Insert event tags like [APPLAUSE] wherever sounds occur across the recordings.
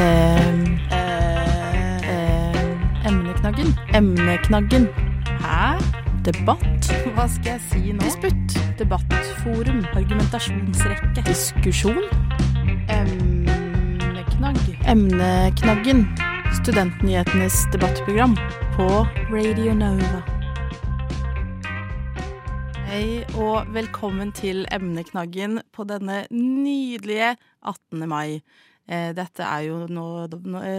Em, eh, emneknaggen. Emneknaggen. Hæ? Debatt? Hva skal jeg si nå? Disputt. Debattforum. Argumentasjonsrekke. Diskusjon. Emneknagg. Emneknaggen. Studentnyhetenes debattprogram på Radio Nova. Hei og velkommen til emneknaggen på denne nydelige 18. mai. Eh, Dette er jo nå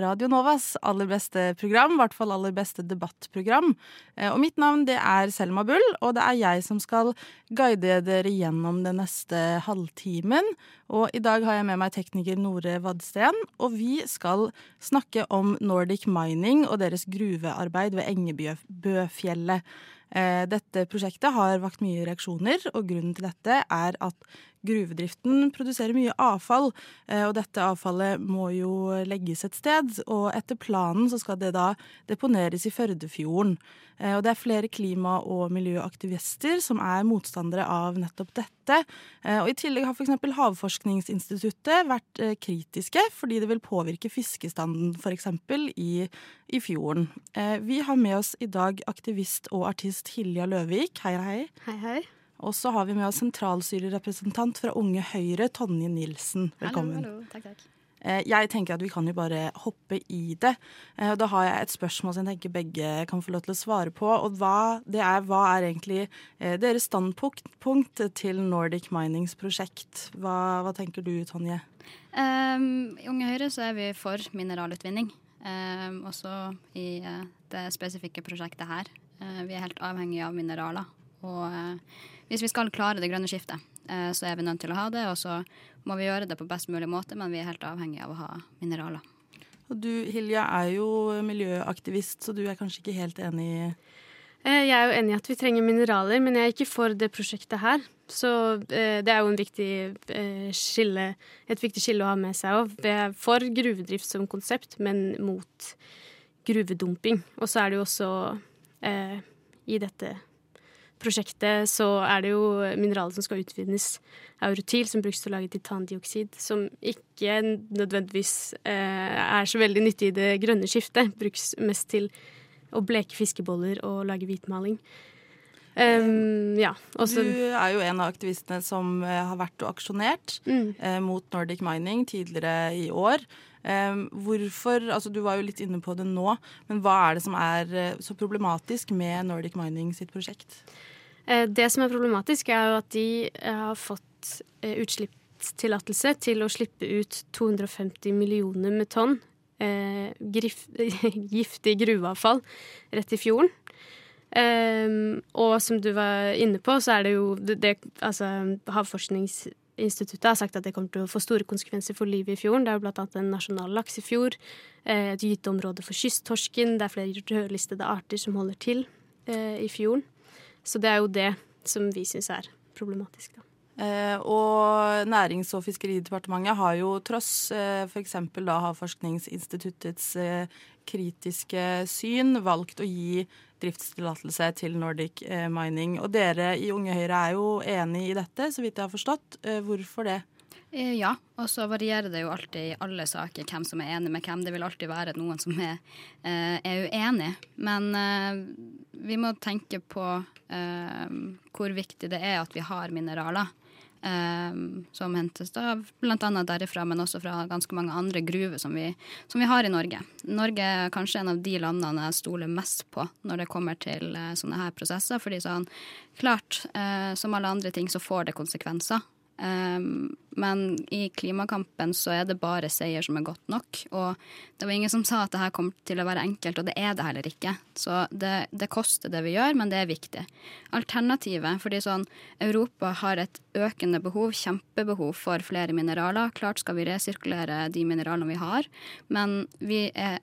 Radio Novas aller beste program, i hvert fall aller beste debattprogram. Eh, Og mitt navn det er Selma Bull, og det er jeg som skal guide dere gjennom den neste halvtimen. Og i dag har jeg med meg tekniker Nore Vadsten, og vi skal snakke om Nordic Mining og deres gruvearbeid ved Engebøfjellet. Eh, Dette prosjektet har vakt mye reaksjoner, og grunnen til dette er at gruvedriften produserer mye avfall, eh, og dette avfallet må jo legges et sted. Og etter planen så skal det da deponeres i Førdefjorden. Eh, Og det er flere klima- og miljøaktivister som er motstandere av nettopp dette. Eh, Og i tillegg har f.eks. Havforskningsinstituttet vært kritiske, fordi det vil påvirke fiskestanden f.eks. I, i fjorden. Vi har med oss i dag aktivist og artist Hilja Løvik. Hei, hei. Hei, hei. Og så har vi med oss sentralstyrerepresentant fra Unge Høyre, Tonje Nilsen. Velkommen. Hallo, hallo. Takk, takk. Eh, Jeg tenker at vi kan jo bare hoppe i det. Eh, da har jeg et spørsmål som jeg tenker begge kan få lov til å svare på. Og hva, det er, hva er egentlig eh, deres standpunkt til Nordic Minings prosjekt? Hva, hva tenker du, Tonje? Um, I Unge Høyre så er vi for mineralutvinning. Um, også i det spesifikke prosjektet her. Uh, vi er helt avhengig av mineraler. Og eh, hvis vi skal klare det grønne skiftet, eh, så er vi nødt til å ha det. Og så må vi gjøre det på best mulig måte, men vi er helt avhengig av å ha mineraler. Og du, Hilja, er jo miljøaktivist, så du er kanskje ikke helt enig i Eh, Jeg er jo enig i at vi trenger mineraler, men jeg er ikke for det prosjektet her. Så eh, det er jo en viktig eh, skille, et viktig skille å ha med seg òg. Vi er for gruvedrift som konsept, men mot gruvedumping. Og så er det jo også eh, I dette prosjektet så er det jo mineralet som skal utvinnes. aurotil, som brukes til å lage titandioksid, som ikke nødvendigvis eh, er så veldig nyttig i det grønne skiftet. Brukes mest til å bleke fiskeboller og lage hvitmaling. Um, ja, Også, Du er jo en av aktivistene som eh, har vært og aksjonert mm. eh, mot Nordic Mining tidligere i år. Um, hvorfor, altså Du var jo litt inne på det nå, men hva er det som er så problematisk med Nordic Mining sitt prosjekt? Eh, Det som er problematisk, er jo at de eh, har fått eh, utslippstillatelse til å slippe ut 250 millioner med tonn [LAUGHS] giftig gruveavfall rett i fjorden. Um, og som du var inne på, så er det jo det, altså, Havforskningsinstituttet har sagt at det kommer til å få store konsekvenser for livet i fjorden. Det er jo blant annet en nasjonal laksefjord, eh, et gyteområde for kysttorsken, det er flere rødlistede arter som holder til i fjorden. Så det er jo det som vi syns er problematisk, da. Eh, og Nærings- og fiskeridepartementet har jo tross eh, f.eks. da Havforskningsinstituttets eh, kritiske syn valgt å gi driftstillatelse til Nordic eh, Mining. Og dere i Unge Høyre er jo enig i dette, så vidt jeg har forstått. Eh, hvorfor det? Eh, Ja, og så varierer det jo alltid i alle saker hvem som er enig med hvem. Det vil alltid være noen som er, eh, er uenig. Men eh, vi må tenke på hvor viktig det er at vi har mineraler. som hentes da bl.a. derifra, men også fra ganske mange andre gruver som vi, som vi har i Norge. Norge er kanskje en av de landene jeg stoler mest på når det kommer til sånne her prosesser. fordi sånn, klart, som alle andre ting så får det konsekvenser. Um, men i klimakampen så er det bare seier som er godt nok. Og det var ingen som sa at det her kom til å være enkelt, og det er det heller ikke. Så det, det koster det vi gjør, men det er viktig. Alternativet, fordi sånn Europa har et økende behov, kjempebehov for flere mineraler. Klart skal vi resirkulere de mineralene vi har, men vi er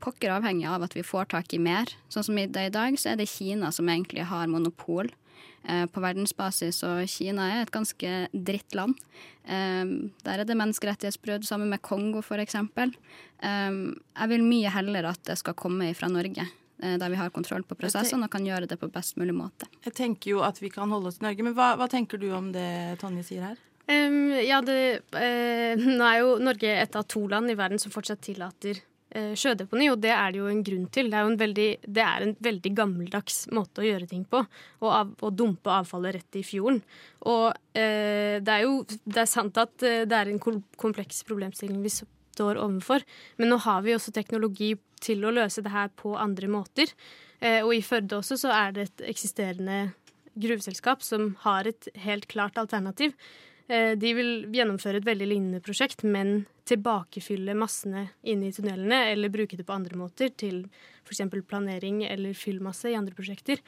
pokker avhengig av at vi får tak i mer. Sånn som i i dag, så er det Kina som egentlig har monopol på verdensbasis, og Kina er et ganske dritt land. Eh, der er det menneskerettighetsbrudd, sammen med Kongo f.eks. Eh, jeg vil mye heller at det skal komme fra Norge. eh, Der vi har kontroll på prosessene og kan gjøre det på best mulig måte. Jeg tenker jo at vi kan holde oss til Norge, men hva, hva tenker du om det Tonje sier her? Um, ja, det, uh, [LAUGHS] nå er jo Norge et av to land i verden som fortsatt tillater sjødeponi, og det er det jo en grunn til. Det er, en veldig, det er en veldig gammeldags måte å gjøre ting på. Å, av, å dumpe avfallet rett i fjorden. Og eh, det er jo det er sant at det er en kompleks problemstilling vi står overfor, men nå har vi også teknologi til å løse det her på andre måter. og i Førde også så er det et eksisterende gruveselskap som har et helt klart alternativ. Eh, de vil gjennomføre et veldig lignende prosjekt, men tilbakefylle massene inne i tunnelene eller bruke det på andre måter, til f.eks. planering eller fyllmasse i andre prosjekter.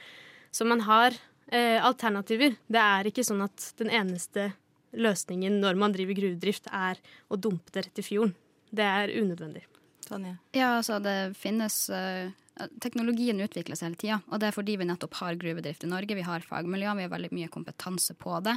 Så man har eh, alternativer. Det er ikke sånn at den eneste løsningen når man driver gruvedrift, er å dumpe det rett i fjorden. Det er unødvendig. Tanja? Ja, altså det finnes uh Teknologien utvikler seg hele tida, og det er fordi vi nettopp har gruvedrift i Norge. Vi har fagmiljøer, vi har veldig mye kompetanse på det.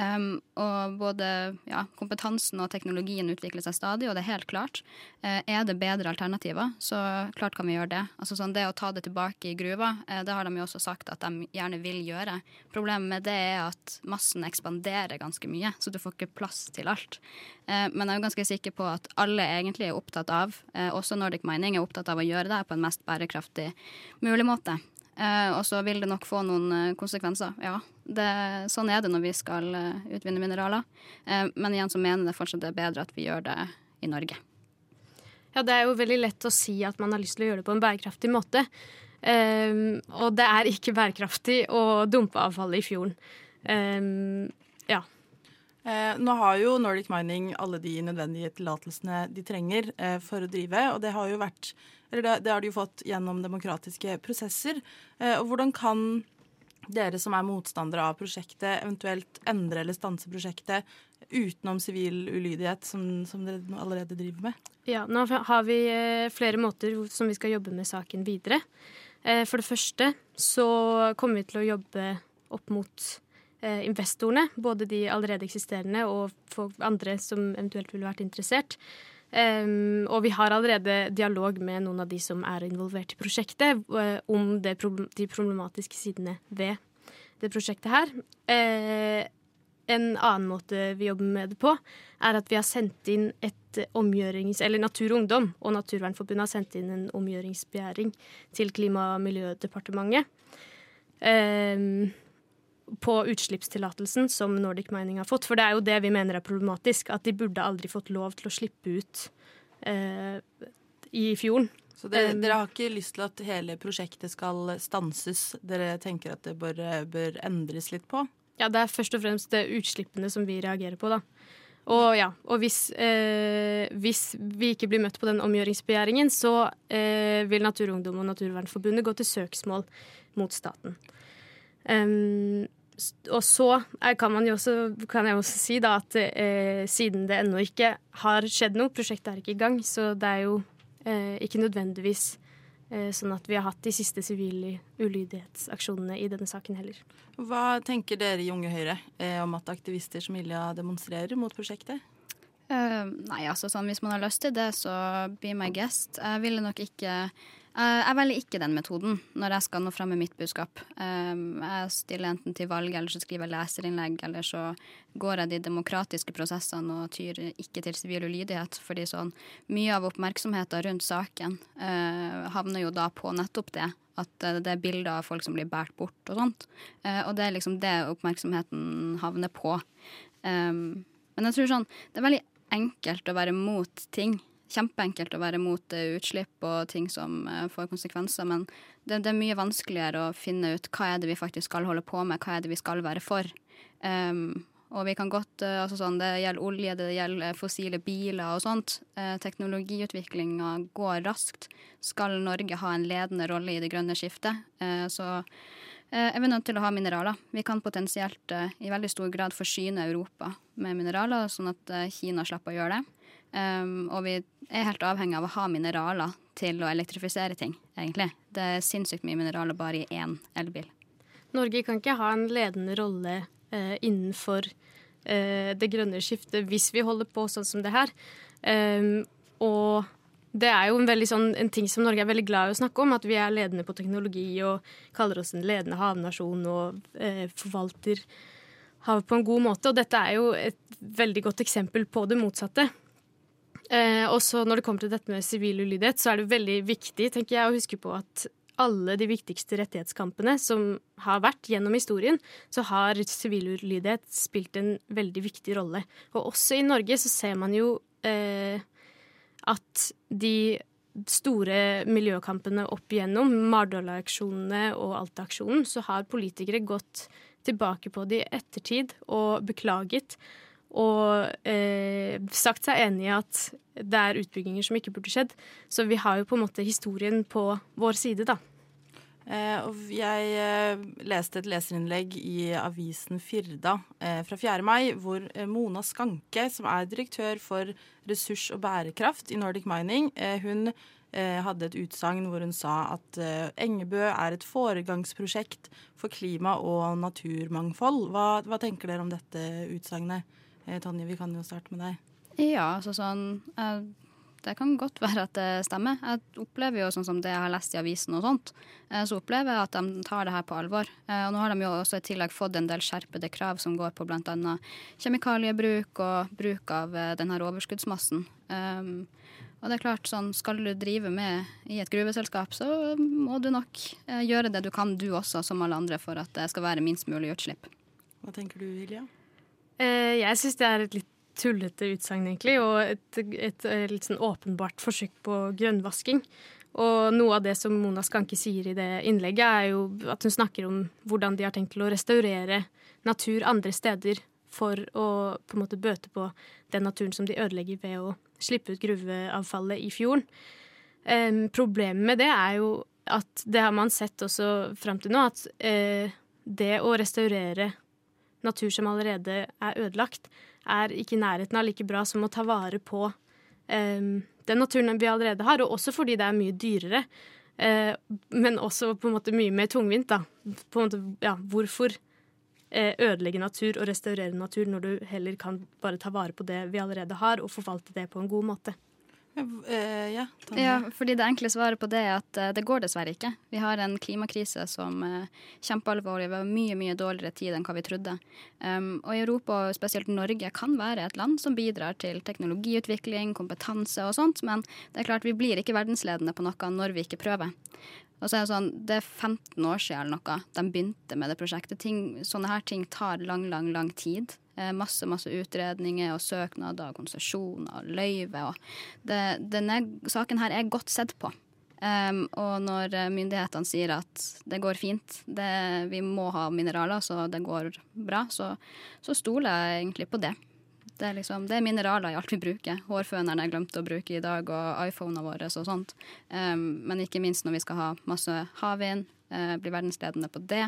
Um, og både ja, kompetansen og teknologien utvikler seg stadig, og det er helt klart. Uh, er det bedre alternativer, så klart kan vi gjøre det. Altså sånn, Det å ta det tilbake i gruva, uh, det har de jo også sagt at de gjerne vil gjøre. Problemet med det er at massen ekspanderer ganske mye, så du får ikke plass til alt. Uh, men jeg er jo ganske sikker på at alle egentlig er opptatt av, også Nordic Mining er opptatt av å gjøre det på en mest bærekraftig mulig måte. Eh, og så vil det nok få noen eh, konsekvenser. Ja, det, sånn er det når vi skal eh, utvinne mineraler. Eh, men igjen så mener jeg fortsatt det er bedre at vi gjør det i Norge. Ja, det er jo veldig lett å si at man har lyst til å gjøre det på en bærekraftig måte. Um, og det er ikke bærekraftig å dumpe avfallet i fjorden. Um, ja. Eh, nå har jo Nordic Mining alle de nødvendige tillatelsene de trenger eh, for å drive, og det har vært det, det har de jo fått gjennom demokratiske prosesser. Eh, og hvordan kan dere som er motstandere av prosjektet, eventuelt endre eller stanse prosjektet utenom sivil ulydighet, som, som, dere allerede driver med? Ja, nå har vi eh, flere måter som vi skal jobbe med saken videre. Eh, for det første så kommer vi til å jobbe opp mot investorene, både de allerede eksisterende og for andre som eventuelt ville vært interessert. Um, og vi har allerede dialog med noen av de som er involvert i prosjektet, uh, om problem, de problematiske sidene ved det prosjektet her. Uh, en annen måte vi jobber med det på, er at vi har sendt inn et omgjørings... Eller Natur og Ungdom og Naturvernforbundet har sendt inn en omgjøringsbegjæring til Klima- og miljødepartementet. Um, på utslippstillatelsen som Nordic Mining har fått. For det er jo det vi mener er problematisk, at de burde aldri fått lov til å slippe ut eh, i fjorden. Så dere, dere, har ikke lyst til at hele prosjektet skal stanses? Dere tenker at det bør, bør endres litt på? Ja, det er først og fremst det utslippene som vi reagerer på, da. Og ja, og hvis, eh, hvis, vi ikke blir møtt på den omgjøringsbegjæringen, så eh, vil Naturungdom og Naturvernforbundet gå til søksmål mot staten. Um, og så kan, også, kan, jeg også si da at eh, siden det ennå ikke har skjedd noe, prosjektet er ikke i gang, så det er jo eh, ikke nødvendigvis eh, sånn at vi har hatt de siste sivile ulydighetsaksjonene i denne saken heller. Hva tenker dere i Unge Høyre eh, om at aktivister som Ilja demonstrerer mot prosjektet? Uh, nei, altså sånn, Hvis man har lyst til det, så be my guest. Jeg ville nok ikke jeg velger ikke den metoden når jeg skal nå frem med mitt budskap. Eh, jeg stiller enten til valg, eller så skriver jeg leserinnlegg, eller så går jeg de demokratiske prosessene og tyr ikke til sivil ulydighet. fordi sånn, mye av oppmerksomheten rundt saken uh, havner jo da på nettopp det. At det er bilder av folk som blir båret bort og sånt. Og det er liksom det oppmerksomheten havner på. Um, men jeg tror sånn, det er veldig enkelt å være mot ting kjempeenkelt å være mot eh, utslipp og ting som eh, får konsekvenser, men det, det, er mye vanskeligere å finne ut hva er det vi faktisk skal holde på med, hva er det vi skal være for. Um, og vi kan godt, uh, altså sånn, Det gjelder olje, det gjelder fossile biler og sånt. Uh, Teknologiutviklinga går raskt. Skal Norge ha en ledende rolle i det grønne skiftet, så er vi nødt til å ha mineraler. Vi kan potensielt i veldig stor grad forsyne Europa med mineraler, sånn at Kina slipper å gjøre det. Um, og vi er helt avhengig av å ha mineraler til å elektrifisere ting, egentlig. Det er sinnssykt mye mineraler bare i én elbil. Norge kan ikke ha en ledende rolle uh, innenfor uh, det grønne skiftet hvis vi holder på sånn som det her. Um, og det er jo en, sånn, en, ting som Norge er veldig glad i å snakke om, at vi er ledende på teknologi og kaller oss en ledende havnasjon og uh, forvalter havet på en god måte. Og dette er jo et veldig godt eksempel på det motsatte. Eh, og så når det kommer til dette med sivil ulydighet, så er det veldig viktig tenker jeg, å huske på at alle de viktigste rettighetskampene som har vært gjennom historien, så har sivil ulydighet spilt en veldig viktig rolle. Og også i Norge så ser man jo eh, at de store miljøkampene opp igjennom, Mardøla-aksjonene og Alta-aksjonen, så har politikere gått tilbake på det i ettertid og beklaget. Og eh, sagt seg enig i at det er utbygginger som ikke burde skjedd. Så vi har jo på en måte historien på vår side, da. Eh, jeg eh, leste et leserinnlegg i avisen Firda eh, fra 4. mai, hvor eh, Mona Skanke, som er direktør for ressurs og bærekraft i Nordic Mining, eh, hun hadde et utsagn hvor hun sa at Engebø er et foregangsprosjekt for klima og naturmangfold. Hva, hva tenker dere om dette utsagnet? Eh, Tonje, vi kan jo starte med deg. Ja, altså sånn Det kan godt [LAUGHS] være at det stemmer. Jeg opplever jo sånn som det jeg har lest i avisen og sånt, så opplever jeg at de tar det her på alvor. Og nå har de jo også i tillegg fått en del skjerpede krav som går på bl.a. kjemikaliebruk og bruk av denne overskuddsmassen. Um, og det er klart, sånn, Skal du drive med i et gruveselskap, så må du nok eh, gjøre det du kan, du også, som alle andre, for at det skal være minst mulig utslipp. Hva tenker du, Hilja? Eh, jeg syns det er et litt tullete utsagn, egentlig, og et, et, et, eh, litt sånn åpenbart forsøk på grønnvasking. Og noe av det som Mona Skanke sier i det innlegget, er jo at hun snakker om hvordan de har tenkt til å restaurere natur andre steder for å på en måte bøte på den naturen som de ødelegger ved å slippe ut gruveavfallet i fjorden. Um, problemet med det er jo at det har man sett også fram til nå, at uh, det å restaurere natur som allerede er ødelagt, er ikke i nærheten av like bra som å ta vare på um, den naturen vi allerede har, og også fordi det er mye dyrere. Uh, men også på en måte mye mer tungvint. da. På en måte, ja, Hvorfor Eh, ødelegge natur og restaurere natur når du heller kan bare ta vare på det vi allerede har, og forvalte det på en god måte. Eh, ja, ja, fordi det enkle svaret på det er at uh, det går dessverre ikke. Vi har en klimakrise som er kjempealvorlig. Vi har mye mye dårligere tid enn hva vi trodde. Um, og Europa, spesielt Norge, kan være et land som bidrar til teknologiutvikling, kompetanse og sånt, men det er klart vi blir ikke verdensledende på noe når vi ikke prøver. Og så er Det sånn, det er 15 år siden eller noe de begynte med det prosjektet. Ting, sånne her ting tar lang, lang, lang tid. Eh, masse masse utredninger og søknader og konsesjoner og løyve. Og det, denne saken her er godt sett på. Um, og når myndighetene sier at det går fint, det, vi må ha mineraler så det går bra, så, så stoler jeg egentlig på det. Det er, liksom, det er, mineraler i alt vi bruker. Hårføneren jeg glemte å bruke i dag, og iPhonene våre og sånt. Um, men ikke minst når vi skal ha masse havvind, uh, bli verdensledende på det.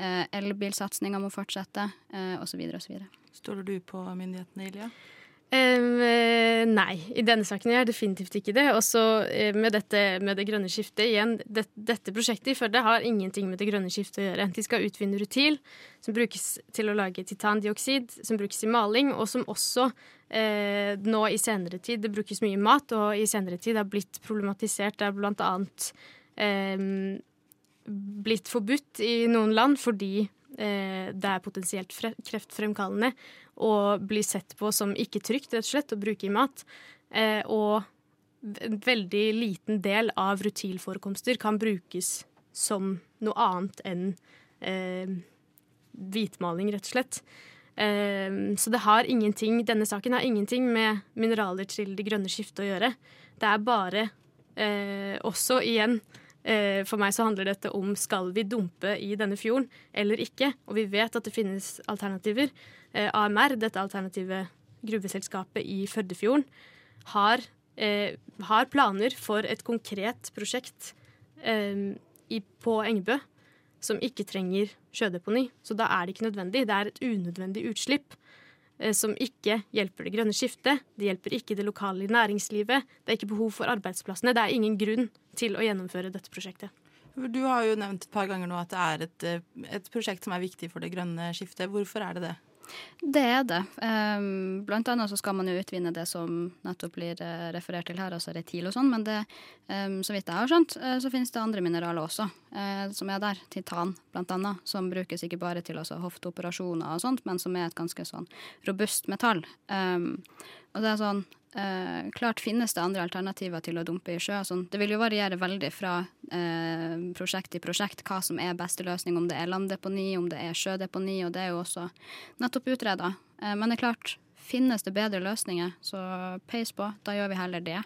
Uh, Elbilsatsinga må fortsette, uh, osv. osv. Stoler du på myndighetene, Ilja? Um, nei, i denne saken gjør jeg definitivt ikke det. Også uh, med, med det grønne skiftet igjen. Det, dette prosjektet i Førde har ingenting med det grønne skiftet å gjøre. De skal utvinne rutil, som brukes til å lage titandioksid, som brukes i maling, og som også eh, nå i senere tid Det brukes mye mat, og i senere tid har blitt problematisert. Det er blant annet eh, blitt forbudt i noen land fordi det er potensielt kreftfremkallende og blir sett på som ikke trygt rett og slett å bruke i mat. Eh, og en veldig liten del av rutilforekomster kan brukes som noe annet enn eh, hvitmaling, rett og slett. Eh, så det har ingenting, denne saken har ingenting med mineraler til det grønne skiftet å gjøre. Det er bare eh, også igjen eh, for meg så handler dette om skal vi dumpe i denne fjorden eller ikke. Og vi vet at det finnes alternativer. Eh, AMR, dette alternative gruveselskapet i Førdefjorden, har, eh, har planer for et konkret prosjekt eh, på Engebø som ikke trenger sjødeponi. Så da er det ikke nødvendig. Det er et unødvendig utslipp eh, som ikke hjelper det grønne skiftet. Det hjelper ikke det lokale næringslivet. Det er ikke behov for arbeidsplassene. Det er ingen grunn til å gjennomføre dette prosjektet. Du har jo nevnt et par ganger nå at det er et, eh, et prosjekt som er viktig for det grønne skiftet. Hvorfor er det det? Det er det. Um, blant annet så skal man jo utvinne det som nettopp blir uh, referert til her, altså retil og sånn. Men det, um, så vidt jeg har skjønt, uh, så finnes det andre mineraler også uh, som er der. Titan blant annet, som brukes ikke bare til altså, hofteoperasjoner og sånt, men som er et ganske sånn robust metall. Um, og det er sånn Eh, klart finnes det andre alternativer til å dumpe i sjø. Sånn. Det vil jo variere veldig fra eh, prosjekt til prosjekt hva som er beste løsning, om det er landdeponi, om det er sjødeponi, og det er jo også nettopp utreda. Eh, men det er klart, finnes det bedre løsninger, så peis på. Da gjør vi heller det.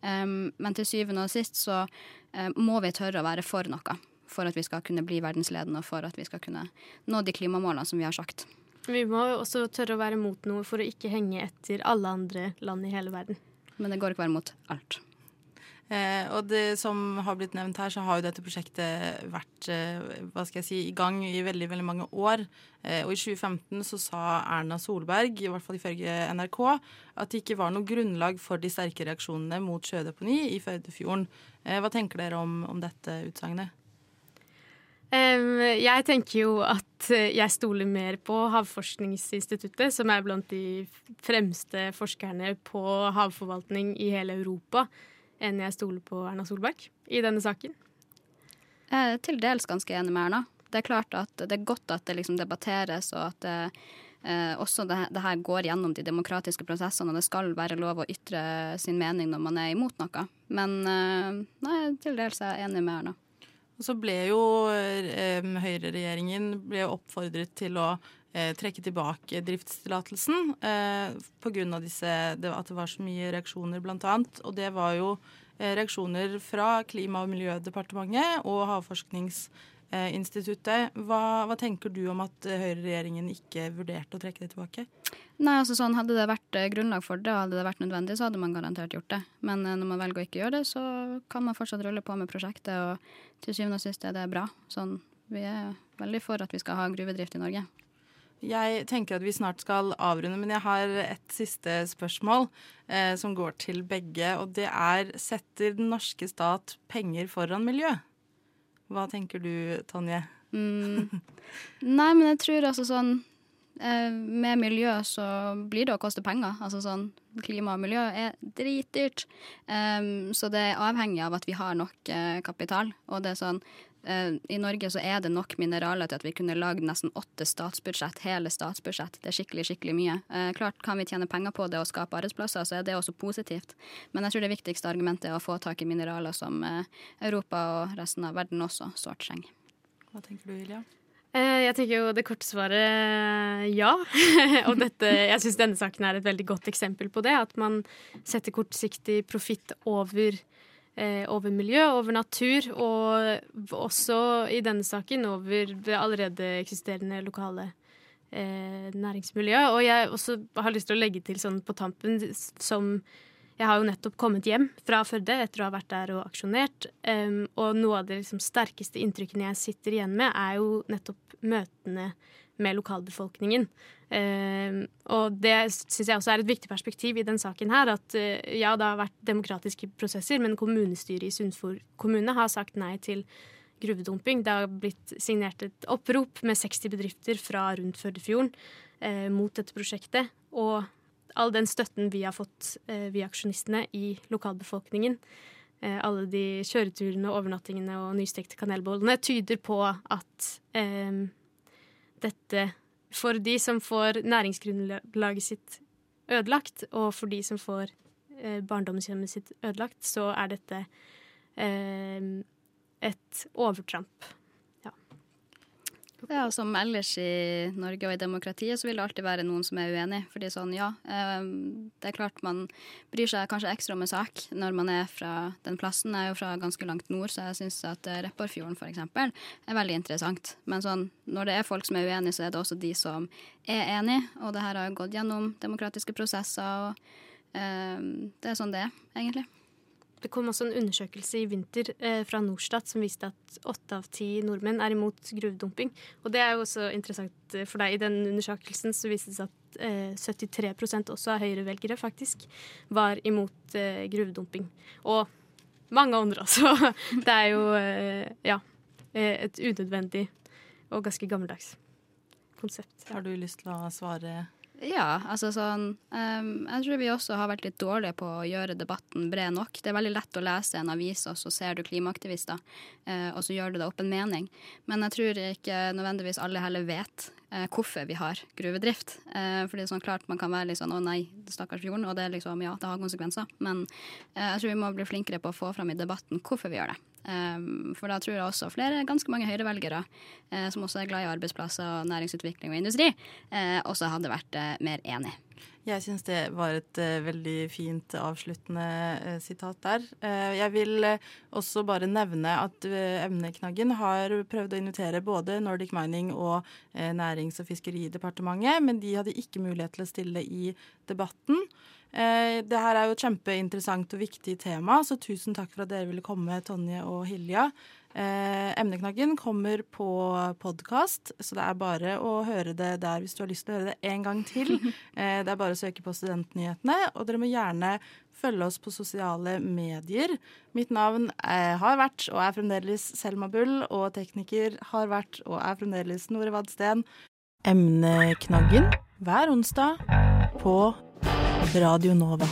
Um, men til syvende og sist så uh, må vi tørre å være for noe. For at vi skal kunne bli verdensledende, og for at vi skal kunne nå de klimamålene som vi har sagt. Vi må også tørre å være mot noe for å ikke henge etter alle andre land i hele verden. Men det går ikke å være mot alt. Eh, og det som har blitt nevnt her, så har jo dette prosjektet vært eh, hva skal jeg si, i gang i veldig veldig mange år. Eh, og i 2015 så sa Erna Solberg, i hvert fall ifølge NRK, at det ikke var noe grunnlag for de sterke reaksjonene mot sjødeponi i Førdefjorden. Eh, hva tenker dere om, om dette utsagnet? Jeg tenker jo at jeg stoler mer på Havforskningsinstituttet, som er blant de fremste forskerne på havforvaltning i hele Europa, enn jeg stoler på Erna Solberg i denne saken. Jeg er til dels ganske enig med Erna. Det er klart at det er godt at det liksom debatteres, og at det, eh, også det, det, her går gjennom de demokratiske prosessene, og det skal være lov å ytre sin mening når man er imot noe. Men eh, nei, til dels er jeg enig med Erna. Og så ble jo eh, høyreregjeringen oppfordret til å eh, trekke tilbake driftstillatelsen eh, pga. at det var så mye reaksjoner, blant annet. Og det var jo eh, reaksjoner fra Klima- og miljødepartementet og Havforskningsinstituttet. Hva, hva tenker du om at høyreregjeringen ikke vurderte å trekke det tilbake? Nei, altså sånn, Hadde det vært eh, grunnlag for det og hadde det vært nødvendig, så hadde man garantert gjort det. Men eh, når man velger å ikke gjøre det, så kan man fortsatt rulle på med prosjektet. Og til syvende og sist er det bra. Sånn, vi er veldig for at vi skal ha gruvedrift i Norge. Jeg tenker at vi snart skal avrunde, men jeg har et siste spørsmål eh, som går til begge. Og det er setter den norske stat penger foran miljø? Hva tenker du, Tonje? Mm. Nei, men jeg tror altså sånn Eh, med miljø så blir det å koste penger. Altså sånn klima og miljø er dritdyrt. Um, så det er avhengig av at vi har nok uh, kapital. Og det er sånn I Norge så er det nok mineraler til at vi kunne lagd nesten åtte statsbudsjett. Hele statsbudsjett. Det er skikkelig, skikkelig mye. Uh, klart kan vi tjene penger på det og skape arbeidsplasser, så er det også positivt. Men jeg tror det viktigste argumentet er å få tak i mineraler som Europa og resten av verden også sårt trenger. Hva tenker du, Ilja? Eh, jeg tenker jo det korte svaret eh, ja. [LAUGHS] og dette, jeg syns denne saken er et veldig godt eksempel på det. At man setter kortsiktig profitt over, eh, over, miljø, over natur, og også i denne saken over det allerede eksisterende lokale eh, næringsmiljøet. Og jeg også har lyst til å legge til sånn på tampen som jeg har jo nettopp kommet hjem fra Førde etter å ha vært der og aksjonert. Um, og noe av de liksom, sterkeste inntrykkene jeg sitter igjen med, er jo nettopp møtene med lokalbefolkningen. Um, og det syns jeg også er et viktig perspektiv i den saken her. At uh, ja, det har vært demokratiske prosesser, men kommunestyret i Sunnfjord kommune har sagt nei til gruvedumping. Det har blitt signert et opprop med 60 bedrifter fra rundt Førdefjorden uh, mot dette prosjektet. Og all den støtten vi har fått, eh, vi aksjonistene, i lokalbefolkningen, eh, alle de kjøreturene, overnattingene og nystekte kanelbollene, tyder på at eh, dette For de som får næringsgrunnlaget sitt ødelagt, og for de som får eh, barndomshjemmet sitt ødelagt, så er dette eh, et overtramp ja, Som ellers i Norge og i demokratiet så vil det alltid være noen som er uenig. Fordi sånn, ja, ehm, det er klart man bryr seg kanskje ekstra om en sak når man er fra den plassen. Jeg er jo fra ganske langt nord, så jeg syns at eh, Repparfjorden f.eks. er veldig interessant. Men sånn, når det er folk som er uenige, så er det også de som er enige. Og det her har gått gjennom demokratiske prosesser, og um, det er sånn det er, egentlig. Det kom også en undersøkelse i vinter eh, fra Norstat som viste at åtte av ti nordmenn er imot gruvedumping. Og det er jo også interessant eh, for deg. I den undersøkelsen så viste det seg at eh, 73 også av Høyre-velgere faktisk var imot eh, gruvedumping. Og mange andre altså. [LAUGHS] det er jo eh, ja, eh, et unødvendig og ganske gammeldags konsept. Har du lyst til å svare? Ja, altså sånn um, Jeg tror vi også har vært litt dårlige på å gjøre debatten bred nok. Det er veldig lett å lese en avis, og så ser du klimaaktivister, uh, og så gjør du det opp en mening. Men jeg tror ikke nødvendigvis alle heller vet uh, hvorfor vi har gruvedrift. Uh, det er sånn klart man kan være litt sånn å nei, stakkars fjorden, og det er liksom ja, det har konsekvenser. Men jeg tror vi må bli flinkere på å få fram i debatten hvorfor vi gjør det. Um, for da tror jeg også flere, ganske mange høyrevelgere, uh, som også er glad i arbeidsplasser, næringsutvikling og industri, uh, også hadde vært uh, mer enig. Jeg syns det var et veldig fint avsluttende sitat der. jeg vil også bare nevne at Emneknaggen har prøvd å invitere både Nordic Mining og Nærings- og fiskeridepartementet, men de hadde ikke mulighet til å stille i debatten. Eh, det her er jo et kjempeinteressant og viktig tema, så tusen takk for at dere ville komme, Tonje og Hilja. Eh, emneknaggen kommer på podkast, så det er bare å høre det der hvis du har lyst til å høre det en gang til. [LAUGHS] Eh, det er bare å søke på Studentnyhetene, og dere må gjerne følge oss på sosiale medier. Mitt navn er, har vært og er fremdeles Selma Bull, og tekniker har vært og er fremdeles Nore Vadsten. Emneknaggen hver onsdag på Radio Nova.